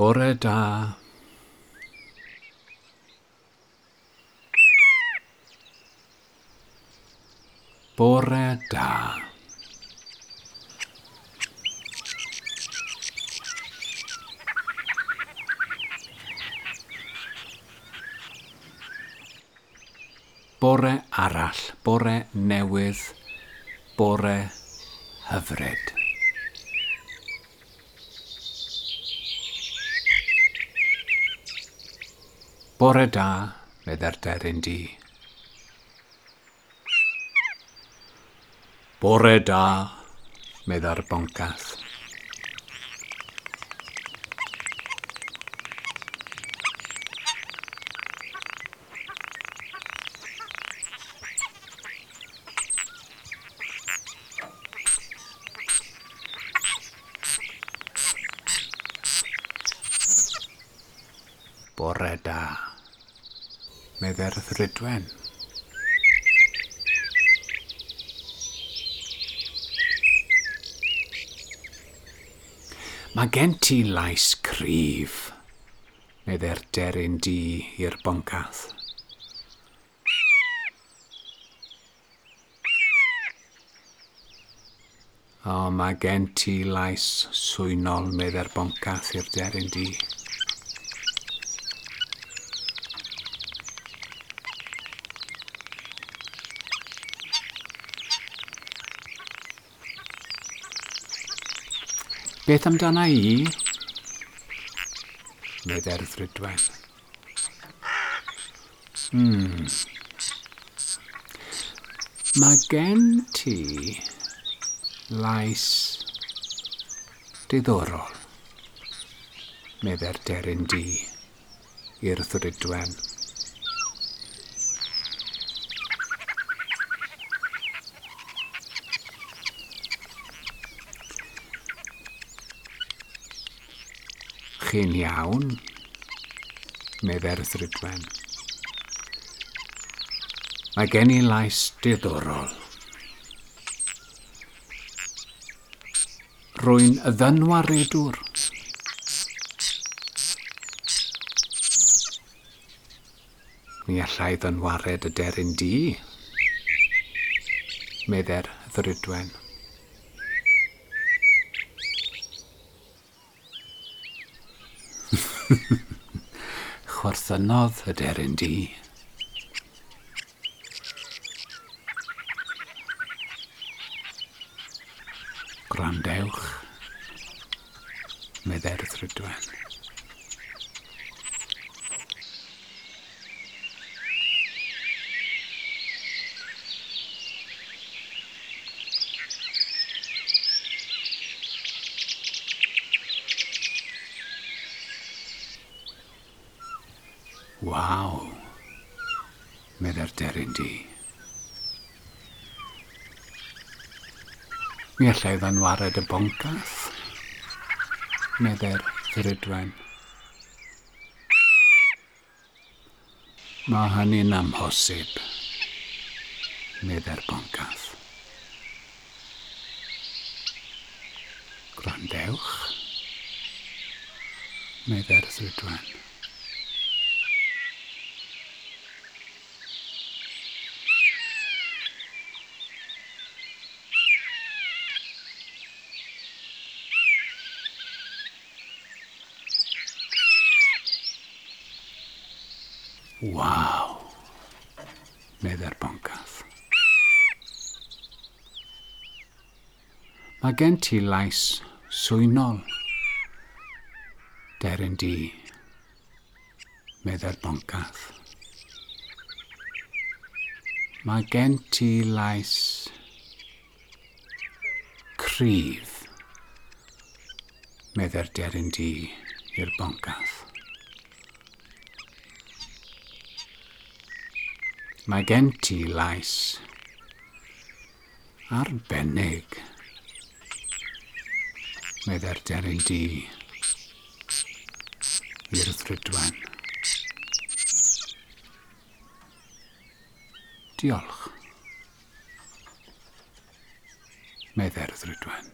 Bore da. Bore da. Bore arall, bore newydd, bore hyfryd. Bore da, medde'r deryn di. Bore da, medda'r boncath. Bore da neu dderth rydwen. Mae gen ti lais cryf, neu deryn di i'r boncath. O, mae gen ti lais swynol, neu boncath i'r deryn di. Beth amdana i? Medde'r ddrydwen. Hmm. Mae gen ti lais diddorol, medde'r deryn di i'r ddrydwen. chi'n iawn, meferth Rydwen. Mae gen i lais diddorol. Rwy'n ddynwaredwr. Mi allai ddynwared y deryn di, medder ddrydwen. chwerthynodd y deryn di. Gwrandewch, medde'r ddrydwen. Waw, medda'r deryn di. Mi allai ddanwared y boncath, Medda'r ddrydwen. Mae hynny'n amhosib, Medda'r boncath. Gwrandewch, Medda'r ddrydwen. Waw! Medda'r boncath. Mae gen ti lais swynol. Deryn di. Medda'r boncath. Mae gen ti lais cryf. Medda'r deryn di i'r boncath. Mae gen ti lais. Arbennig. Medde'r deryn di i'r ddrydwen. Diolch. Medde'r ddrydwen.